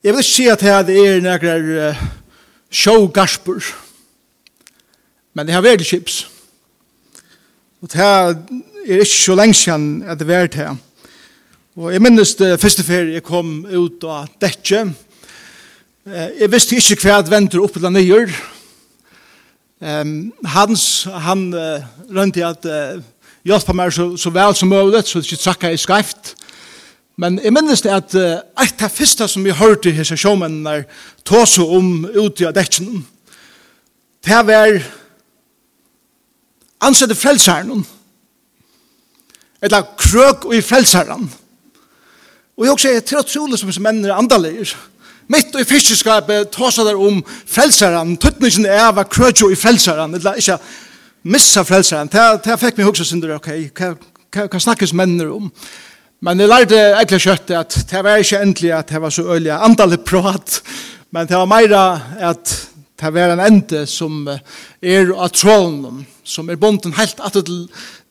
Jeg vil ikke si at det er noen uh, showgasper, men det har vært chips. Og det er ikke så lenge siden at det har vært her. Og jeg minnes det første ferie jeg kom ut av dette. Uh, Jeg visste ikke hva jeg venter opp til nye. Um, Hans, han uh, rønte at uh, hjelpe meg så, så vel som mulig, så det ikke trakk jeg i skreft. Men jeg minnes det at uh, et av første som vi hørte hese sjåmennene tåse om ute av dekken, det var ansette frelseren, eller krøk i frelseren. Og jeg også er til å utrolig som disse mennene andalier. Mitt og i fiskeskapet tåse der om frelseren, tøttningen er av krøk i frelseren, eller ikke missa frelseren. Det, det fikk meg også synder, ok, hva hva, hva snakkes mennene om? Um. Men jeg lærte egentlig kjøtt at det var ikke endelig at det var så øyelig antallet prat, men det var mer at det var en ende som er av trålen, som er bonden helt at til,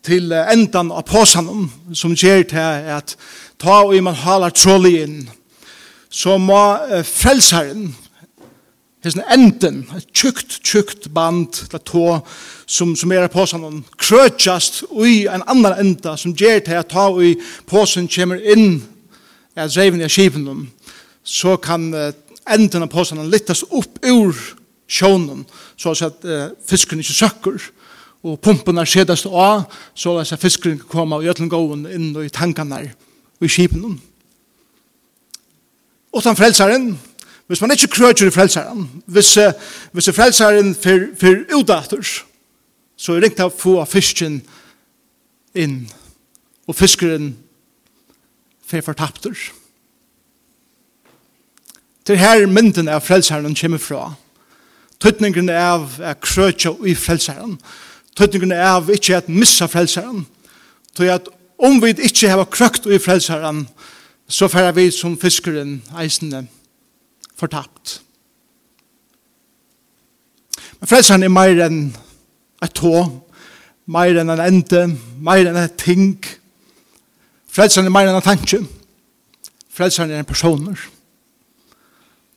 til enden av påsen, som gjør til at ta og man haler trålen inn, så må frelseren, Hesten enden, et tjukt, tjukt band, det tå, som, som er på sånn, krøtjast ui en annan enda, som gjer til at ta ui påsen kommer inn, er reiven i skipen så kan enden av påsen littas opp ur sjånen, så at uh, fisken ikke søkker, og pumpene skjedast av, så at fisken kan komme og gjøtlengåen inn i tankene og i skipen. Og den frelseren, Hvis man ikke krøtjer i frelseren, hvis, uh, hvis frelseren for, for udater, så er det ikke å få fisken inn, og fiskeren for fortapter. Til her mynden av frelseren kommer fra. Tøtningen av er krøtja i frelseren. Tøtningen av ikke at missa frelseren. Til at om vi ikke har krøkt i frelseren, så færer vi som fiskeren eisende frelseren fortapt. Men frelseren er mer enn et tå, mer enn en ende, mer enn et ting. Frelseren er mer enn en tanke. Frelseren er en personer.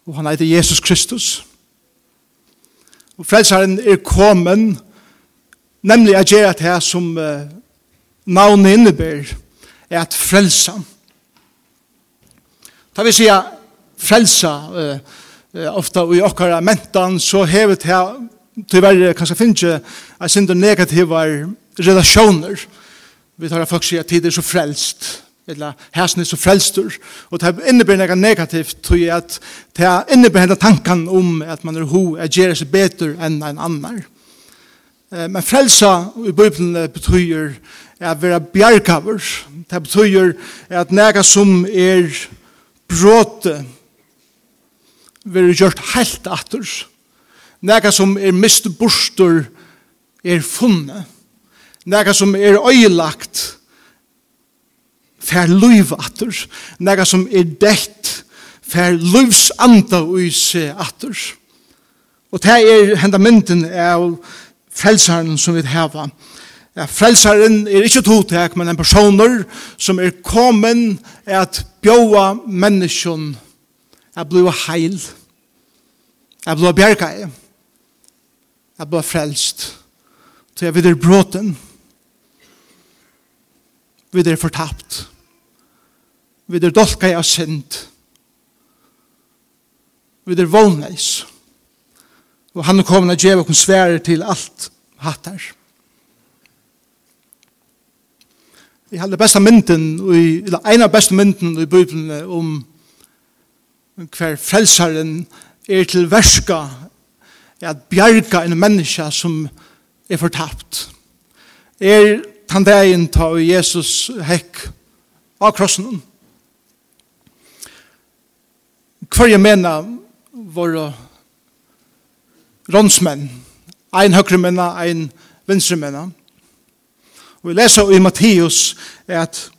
Og han heter Jesus Kristus. Og frelseren er kommet, nemlig at gjøre det her som uh, navnet innebærer, er at frelsa. Da vil jeg frelsa uh, uh, ofta i okkara mentan så hevet her tyverre kanskje finnje er sindur negativa relasjoner vi tar folk sier tid er så frelst. Eller hersen er så frelstur. Og det innebär nega negativt tog at det innebærer tankan om at man er ho er gjerra seg betur enn en annar. Men frelsa i Bibelen betyr at vera bjargaver det betyr at nega som er bråte vil gjørt helt atter. Nega som er mist bostor er funne. Nega som er øyelagt fer luiv atter. Nega som er dekt fer luivs anda ui se. Og det er henda mynden av frelsaren som vi heva. Ja, frelsaren er ikkje totek, men en personer som er kommen at bjóa menneskjon Jeg ble heil. Jeg ble bjerga i. Jeg ble frelst. Så jeg videre bråten. Videre fortapt. Videre dolka jeg av synd. Videre voldneis. Og han kom og gjør og svære til alt hattar. Jeg hadde besta mynden, eller en av beste mynden i Bibelen om hver frelsaren er til verska at bjerga en menneske som er fortapt. Er han dagen ta Jesus hekk av krossen. Hver jeg mener våre rånsmenn, ein høyre menna, ein venstre menna. Og vi leser i Matteus at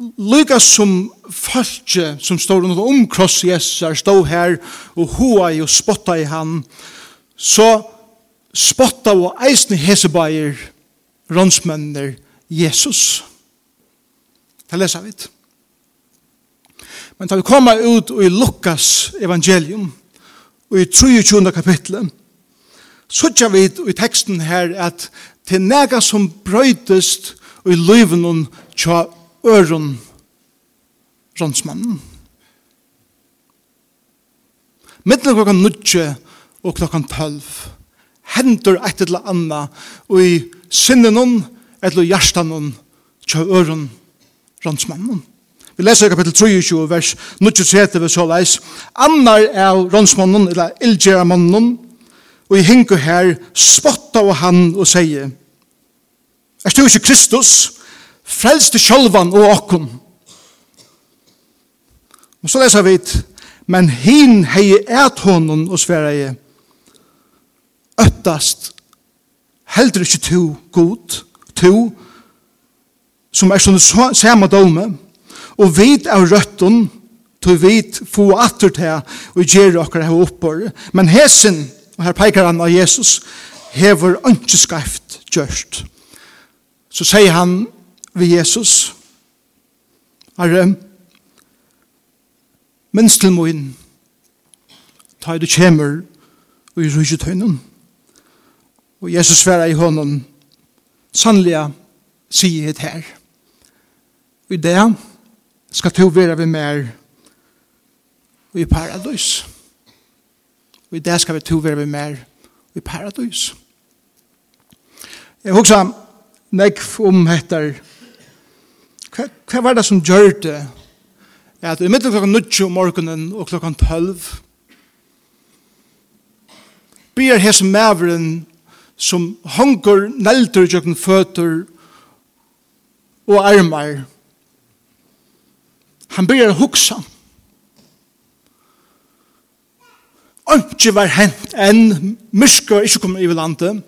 Lika som falske som står under om kross stå stod her og hoa i og spotta i han, så spotta og eisne hesebeier rånsmennene Jesus. Det leser vi. Men da vi kommer ut i Lukas evangelium, og i 23. kapitlet, så tja vi i teksten her at til nega som brøytest i løyvenon tja øron rånsmannen. Mittlen klokkan nudje og klokkan tølv hendur eit eller anna og i sinnenon eller hjertanon tja øron rånsmannen. Vi leser i kapittel 23, vers 23, vi så leis. Annar er rånsmannen, eller ildgeramannen, og i hingu her spotta av han og sier, Er du ikke Kristus? Frelste sjølvan og okkun. Og så leser vi men hin hei et honom og sverre jeg, øttast, heldur ikkje to god, to, som er sånn samme dome, og vit av røtten, to vit få atter til, og gjer okkar her oppår, men hesen, og her peikar han av Jesus, hever ønskeskreift gjørst. Så sier han, ved Jesus. Herre, minst til moin, ta du kjemer og i rujutøynen. Og Jesus sværa i hånden, sannelig sier het her. Og i det skal to være vi mer i paradis. Og i det skal vi to være vi mer i paradis. Jeg husker nekv om heter hva, hva var det som gjør det? At i midten middel klokken 9 om morgenen og klokken 12. blir hese maveren som hongur neldur jøkken føtter og armar. Han blir hugsa. Ikke var hent enn mysker ikke kommer i landet.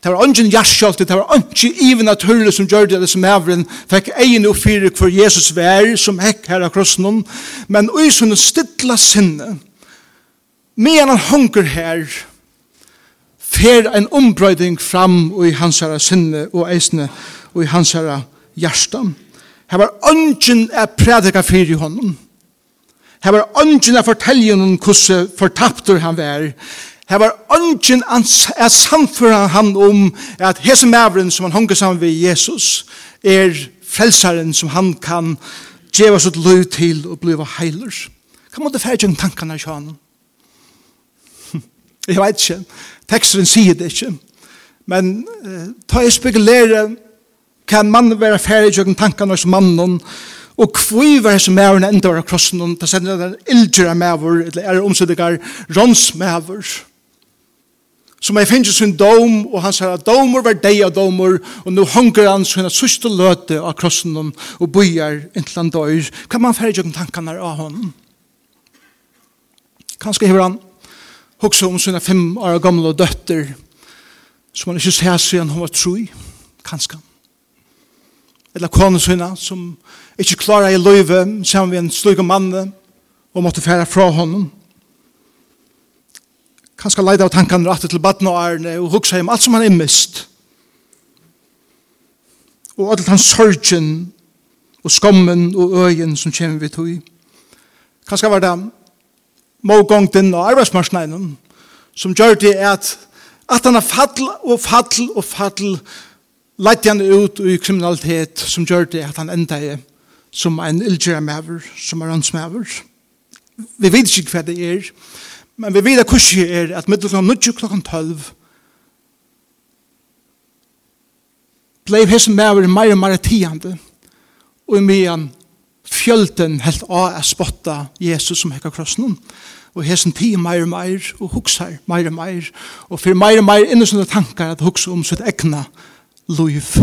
Det var ungen jarsjolte, det var ungen even naturlig som gjør det som hevren, fikk egen og for Jesus vær som hekk her av krossen, men ui sånne stilla sinne, medan han hunker her, fer en ombrøyding fram i hans herra sinne og eisne og i hans herra hjertan. Her var ungen er prædika fyrir honom. Her var ungen er forteljen om hvordan fortapter han vær, Her var ønsken at samføre han om at hese mævren som han hongar sammen ved Jesus er frelsaren som han kan gjøre sitt liv til og bli heiler. Hva måtte det færre gjennom tankene i han? Jeg vet ikke. Teksteren sier det ikke. Men uh, ta jeg spekulere kan mannen være færre gjennom tankene hos mannen og kvui var som mævren enda var av krossen og ta sender den ildgjøra mævur eller er omsøddegar rons mævur som er finnes sin dom, og han sier at domer var deg av domer, og nå hunker han sin sørste løte av krossen og bøyer inntil han dør. Kan man færre gjøre tankene av honom? Kanskje hever han hoksa om sina fem år gamle døtter, som han ikke ser siden hun var troi, kanskje. Eller kone sina, som ikke klarer i løyve, sammen med en slug mann, og måtte fære fra honom kanskje leide av tankene rett til baden og ærene og hukse hjem, alt som han er mist. Og alt hans sorgen og skommen og øyen som kommer vi tog. Kanskje var det mågongten og arbeidsmarsneinen som gjør det at at han er fall og fall og fall leit han ut i kriminalitet som gjør det at han enda er som en ildgjera maver, som er hans maver. Vi vet ikke hva det er, Men vi vet hvordan er at middel klokken 9 klokken 12 blei hessen mever meir og meir tiande og i mian fjölden helt av a spotta Jesus som hekka krossen og hessen ti meir og meir og huksar meir og meir. Og fyrir meir og meir innu sånne tankar at huksa om sitt egna luiv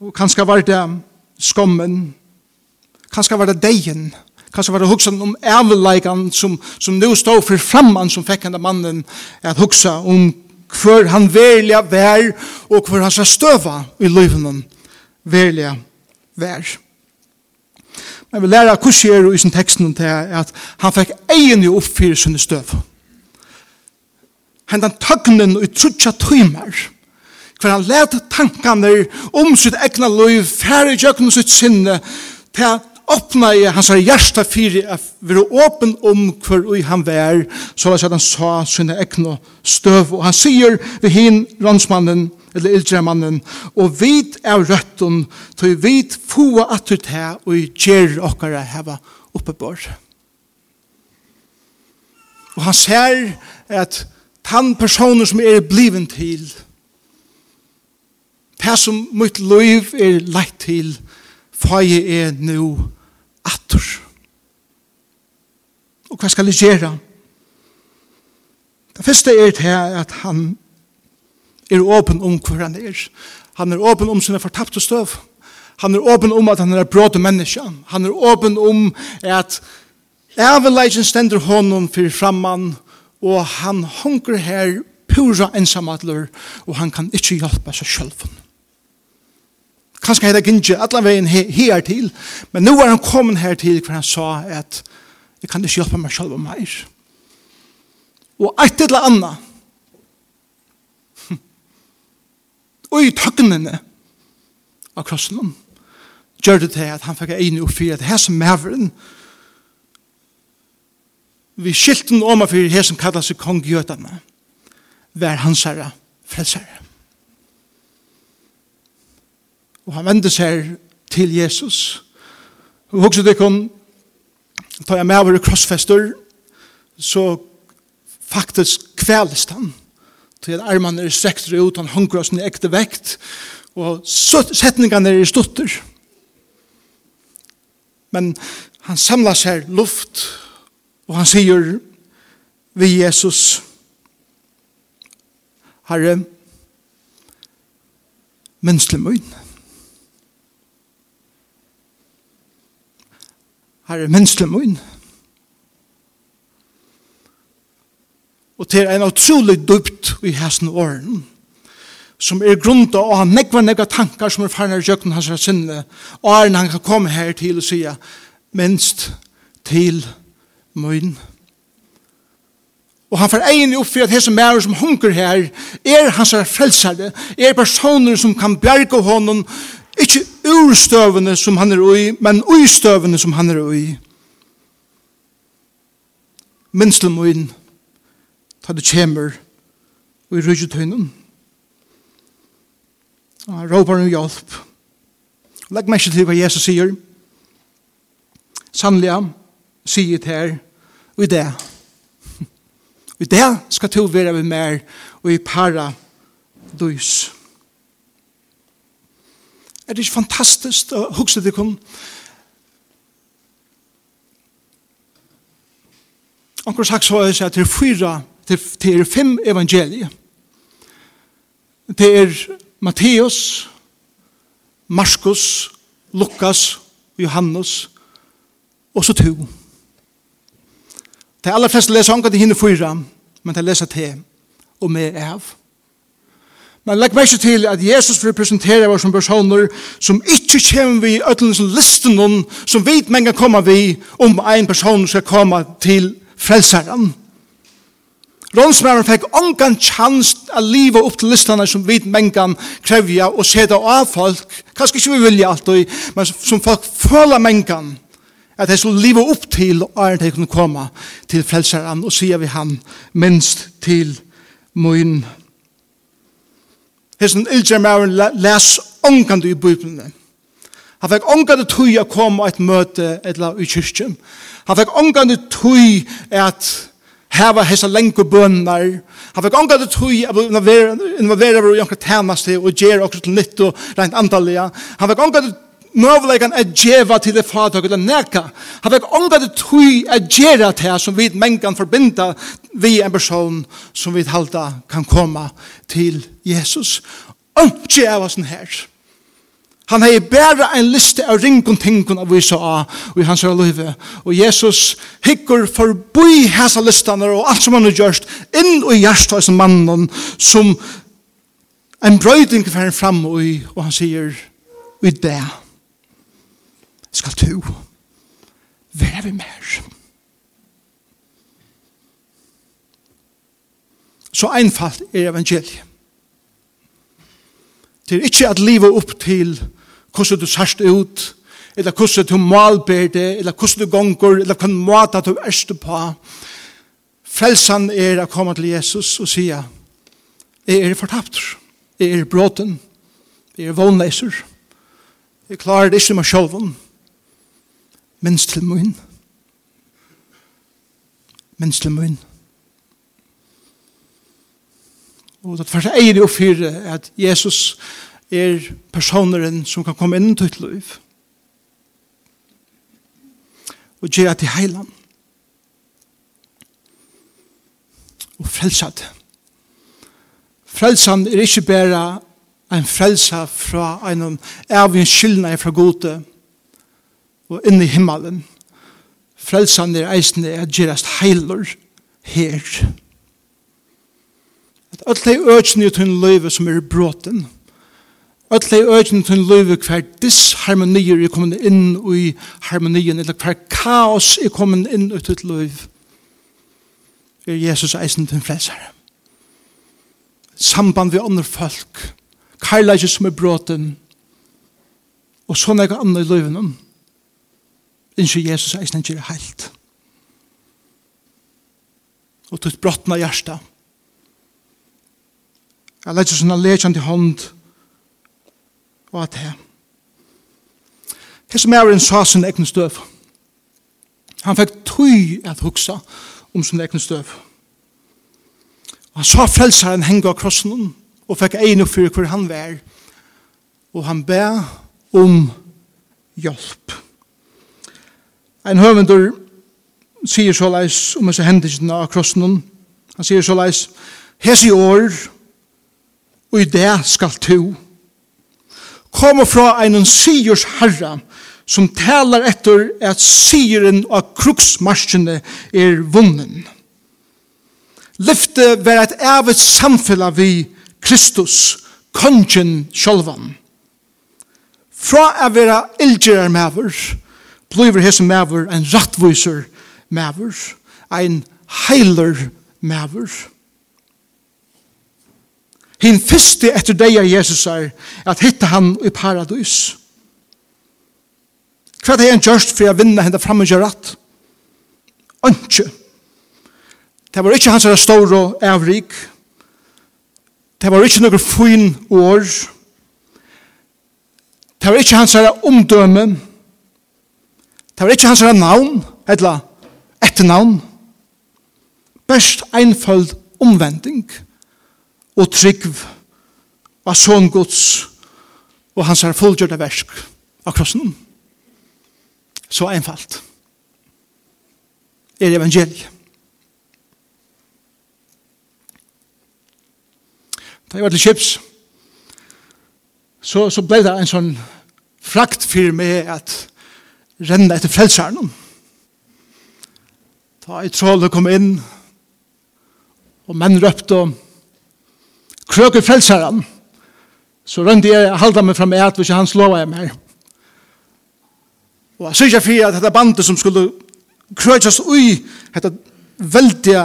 og kanska var det skommen kanska var det degen Kanskje var det hugsa om æveleikan som, som nu stod for framman som fikk henne mannen at hugsa om hver han verilega vær og hver han skal støva i løyvenen verilega vær. Men vi lærer hvordan er i sin teksten til at han fikk egen jo oppfyrir sinne støv. Hentan tøgnen og trutja tøymer hver han let tankene om sitt egna liv, færre jøkken sitt sinne til åpna i hans hjärsta fyrir at være åpen om hver ui han vær, så at han sa sinne ekne støv. Og han sier vi hin rannsmannen, eller ildremannen, og vit av røtten, til vit få at du ta, og i gjer okkara heva oppe bort. Og han ser at han personer som er bliven til, det som mitt liv er leit til, for jeg er nå attor. Og hva skal jeg gjøre? Det første er til at han er åpen om hva han er. Han er åpen om sine fortapte støv. Han er åpen om at han er bråte menneske. Han er åpen om at Evelegen stender honom fyrir framman og han hunker her pura ensamadler og han kan ikke hjelpe seg sjølven. Kanskje heter Gintje, alla veien her til. Men nå er han kommet her til hver han sa at jeg kan ikke hjelpe meg selv og meg. Og et eller annet. Og i tøknene av krossen gjør det til at han fikk en og fyre at her som maveren vi skilten om at her som kallet seg kong Gjøtene var hans herre frelsere. Og han vende seg til Jesus. Og også det kun, da jeg med over krossfester, så faktisk kvelest han. Til at armene er strekt ut, han hunker oss ned ekte vekt, og setningene er stutter. Men han samlar seg luft, og han sier vi Jesus, Herre, menneskelig møyne. Herre, er menneskelig min. Og til er en utrolig dypt i hessen åren, som er grunnt av å ha nekva nekva tankar som er farne i jøkken hans sinne, og er han kan komme her til og sige, minst til min. Og han får egen opp for at hese mærer som hunker her, er hans frelsare, er personer som kan bjerge honom, ikke ur støvene som han er ui, men ui støvene som han er ui. Minsle moin, ta det kjemer, ui rydgetøynen. Han råpar nu hjelp. Legg meg ikke til hva Jesus sier. Sannelig, sier det her, og i det. Og i det skal to være med mer, og i para dus. Er det ikke fantastisk å huske det kun? Anker sagt så er det fyra, det er fem evangelier. Det er Matteus, Markus, Lukas, Johannes og så to. Det er aller fleste leser anker til henne fyra, men det leser til og med av. Men legg meg ikke til at Jesus representerer oss som personer som ikke kommer vi i ødelens listen noen som vet mange kommer vi om en person skal komme til frelseren. Rånsmæren fikk ongan chans å liva opp til listene som vi mengan krevja og seta av folk, kanskje ikke vi vilja alt, men som folk føler mengan, at de skulle liva opp til og er de kunne komme til frelseren og sier vi han minst til møyen frelseren hessen ildsjermæren les ångande i Bibelen. Han fikk ångande tøy å komme et møte etla i kyrkjen. Han fikk ångande tøy at heva hesa lengur bønnar. Han fikk ångade tui av involvera over i omkring tænaste og gjer okkur til nytt og rent antallia. Han fikk ångade møvleikan er djeva til det fatak eller neka. Han fick ångade tui a gera til som vi mengan forbinda vi en person som vi halta kan komma til Jesus. Ångje av oss her. Han hei bæra en liste av ringun tingun av visa av i hans liv. Og Jesus hikkur forbui hæsa listan og alt som han har gjørst inn i hjertet av mannen som en brøyding fer fram og, og han sier, Vi det skal du være vi mer. Så einfalt er evangeliet. Det er ikke at livet opp til hvordan du sørst ut, eller hvordan du malber det, eller hvordan du gonger, eller hvordan måte du erste på. Frelsan er å komme til Jesus og sige, jeg er fortapt, jeg er bråten, jeg er vånleiser, jeg klarer det ikke med sjølven, minst til munn. Minst til munn. Og det første eier jo fire at Jesus er personeren som kan komme inn til et liv. Og gjør at de heiler. Og frelser det. Frelsen er ikke bare en frelsa fra en av en skyldner fra gode, og inn i himmelen. Frelsan er eisende at gerast heiler her. At alle økene i tunn løyve som er bråten, alle økene i tunn løyve hver disharmonier er kommet inn i harmonien, eller hver kaos er kommet inn i tunn løyve, er Jesus eisende til frelsare. Samband vi andre folk, karlægje som er bråten, og sånn er andre i løyvene, Innskje Jesus eisen ikke er heilt. Og tog brottna hjärsta. Jeg lette sånn en lekjent i hånd og at det. Det som er en sa sin egen støv. Han fikk tøy at huksa om sin egen støv. Han sa frelsaren henge av krossen og fikk egnu fyrir hvor han var. Og han be om hjelp. Hjelp. Ein høvendur sier så leis om hans hendelsene av krossen. Han sier så leis, Hes i år, og i det skal to. Kom fra en sigers herre, som talar etter at sigeren av kruksmarskene er vunnen. Lyfte var et evet samfella vi Kristus, kongen sjolvan. Fra å være ildgjører med blir hesen maver en rattviser maver, en heiler maver. Hin fyrste etter deg av Jesus er at hitta han i paradis. Hva er han gjørst for å vinne henne fram og gjøre rett? Ønske. Det var ikke hans er stor og avrik. Det var ikke noen fin år. Det var ikke hans er omdømme. Det Det var ikke hans navn, etla etternavn. Best einføld omvending og trygg av sån Guds og hans er fullgjørte versk av krossen. Så einfalt er evangeliet. Da jeg var til Kips, så, så ble det en sånn frakt for meg at renne etter frelseren. Ta jeg trådde kom inn, og menn røpte, krøker frelseren, så rønte jeg halda meg fram et, hvis han slåa jeg meg. Og jeg synes jeg fyrir at dette bandet som skulle krøkjas ui, dette veldige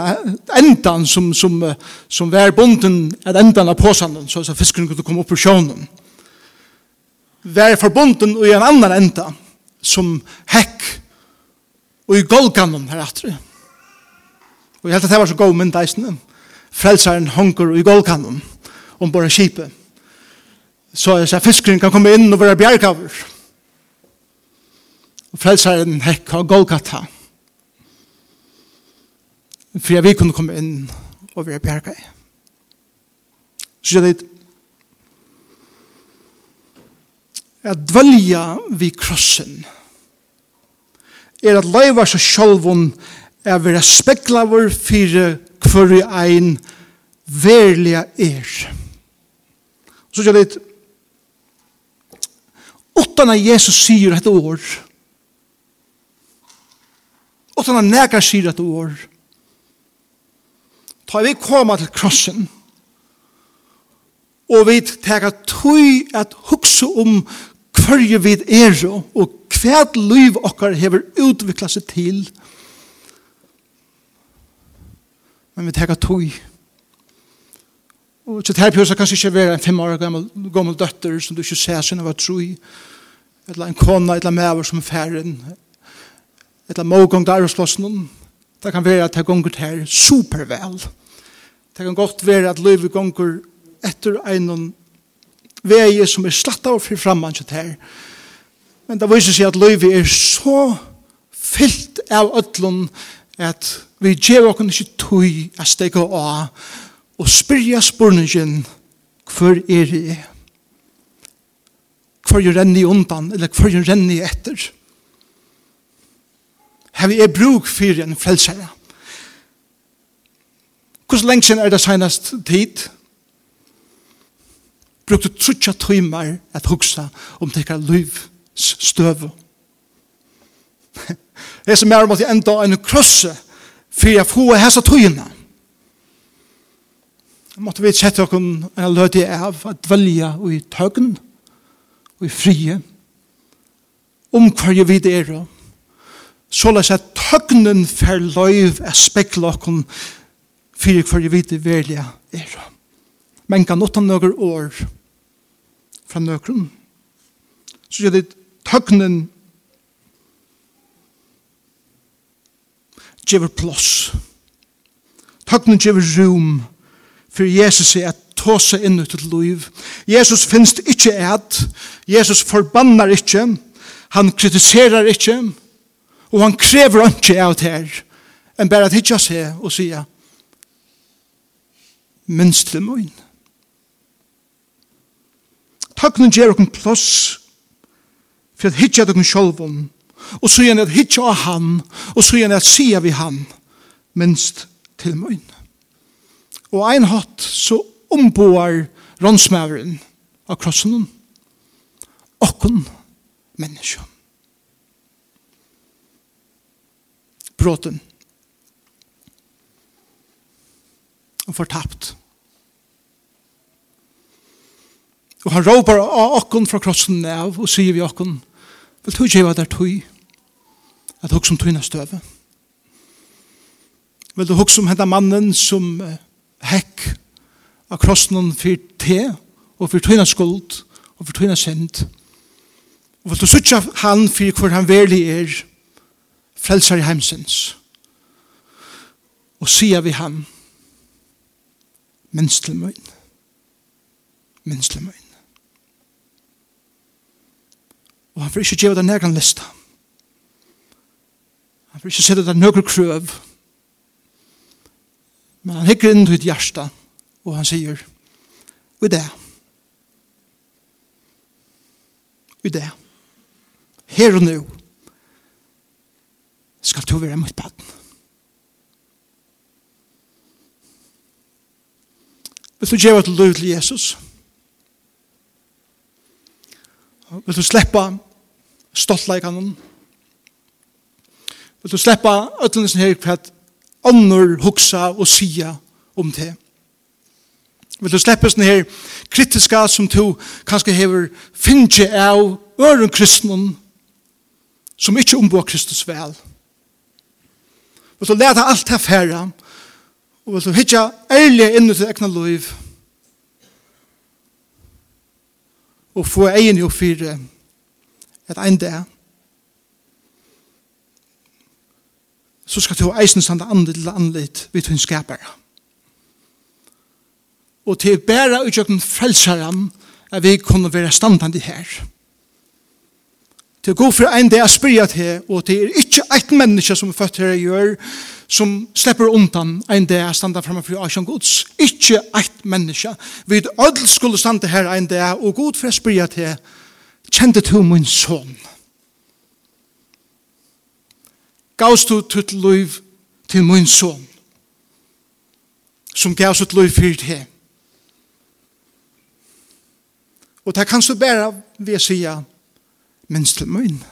endan som, som, som var bonden at endan av påsanden, så, så fisken kunne komme opp ur sjånen. Vær forbunden i en annan enda, som hekk og i golganen her atre. Og jeg held at det var så god mynd deisene. Frelsaren hongur i golganen om bara kipe. Så jeg sa fiskeren kan komme inn og være bjergaver. Og frelsaren hekk av golgata. For jeg vil kunne komme inn og være bjergaver. Så jeg det at dvelja vi krossen er at leiva seg sjálvun er vera speklavur fyrir hverju ein verliga er. Så gjør det Utan at Jesus sier et år. Utan at nekar sier et år. Ta vi koma til krossen og vi tega tøy at hugsa om hverju vi er og Kvært liv okkar hever utvikla seg til. Men vi teka tog. Og til terpjøsa kanskje ikke være en fem år gammel, gammel døtter som du ikke ser sin av tro i. Eller en kona, eller mever som færen. Eller mågong der og slåss noen. Det kan være at det gonger her supervel. Det kan godt være at livet gonger etter en vei som er slatt av for framman til her. Men det viser seg at livet er så fyllt av ødlun at vi gjør okken ikke tøy a stega av og spyrja spurningen hver er jeg? Hver er renni undan, eller hver er renni etter? Har vi er bruk for en frelsere. Hvor lenge siden er det senest tid? Brukte trutja tøymer at hugsa om tekkar liv støv. Jeg som er om at jeg enda en krosse for jeg får hese tøyene. Jeg måtte vi sette dere en løte av at velge og i tøgn og i frie om hva jeg vidt er så la seg tøgnen for løyv er spekla dere for hva jeg vidt velge er. Men kan åtta noen år fra nøkron så gjør det tøgnen gjever plås. Tøgnen gjever rum for Jesus er at tåse inn ut til liv. Jesus finnes ikke et. Jesus forbannar ikke. Han kritiserar ikke. Og han krever ikke av det her. Enn bare at hitja seg og sier minst til møyen. Tøgnen gjever okken plås for at hitja dere sjolv om, og så gjerne at hitja av han, og så gjerne at sia vi han, minst til møyn. Og ein hatt så omboar rånsmæveren av krossen, okken menneskjøn. Bråten. Og fortapt. Og han råpar av okken fra krossen av og sier vi okken, vil du gjeva der tøy, at hok som tøyna støve. Vil du hok som henda mannen som hekk av krossen for te og for tøyna skuld og for tøyna send. Og vil du sutja han for hvor han verlig er frelsar i heimsins? Og sier vi han, minst til møyn. Minst til møyn. Og han får ikke gjøre det nærkant lista. Han får ikke sette det nøkker krøv. Men han hikker inn til ditt hjärsta, og han sier, og det, og det, her og nå, skal du være mot baden. Vil du gjøre til lov til Jesus? Vil du slippe stoltleikene. Vil du sleppa ötlendelsen her hva ånder huksa og sia om det. Vil du sleppa sånne her kritiska som du kanskje hever finnje av øren kristnen som ikkje ombå Kristus vel. Vil du leta alt her færa og vil du hitja ærlig inn til egna liv og få egin jo fire et ein dag så skal du eisen sanda andlit til andlit vi tun skapare. Og til bæra utjøkken frelsaren er vi kunne være standandi her. Til å gå for en dag spyrja til, og til er ikke eit menneske som er født her gjør, som slipper undan en dag standa framme for Asjan gods. Ikke eit menneske. Vi ødel skulle standa her en dag, og god for å spyrja til, kjente du min son? Gavs du tutt liv til min son? Som gav sitt liv fyrt he? Og det kan så bare vi sier, minst til min.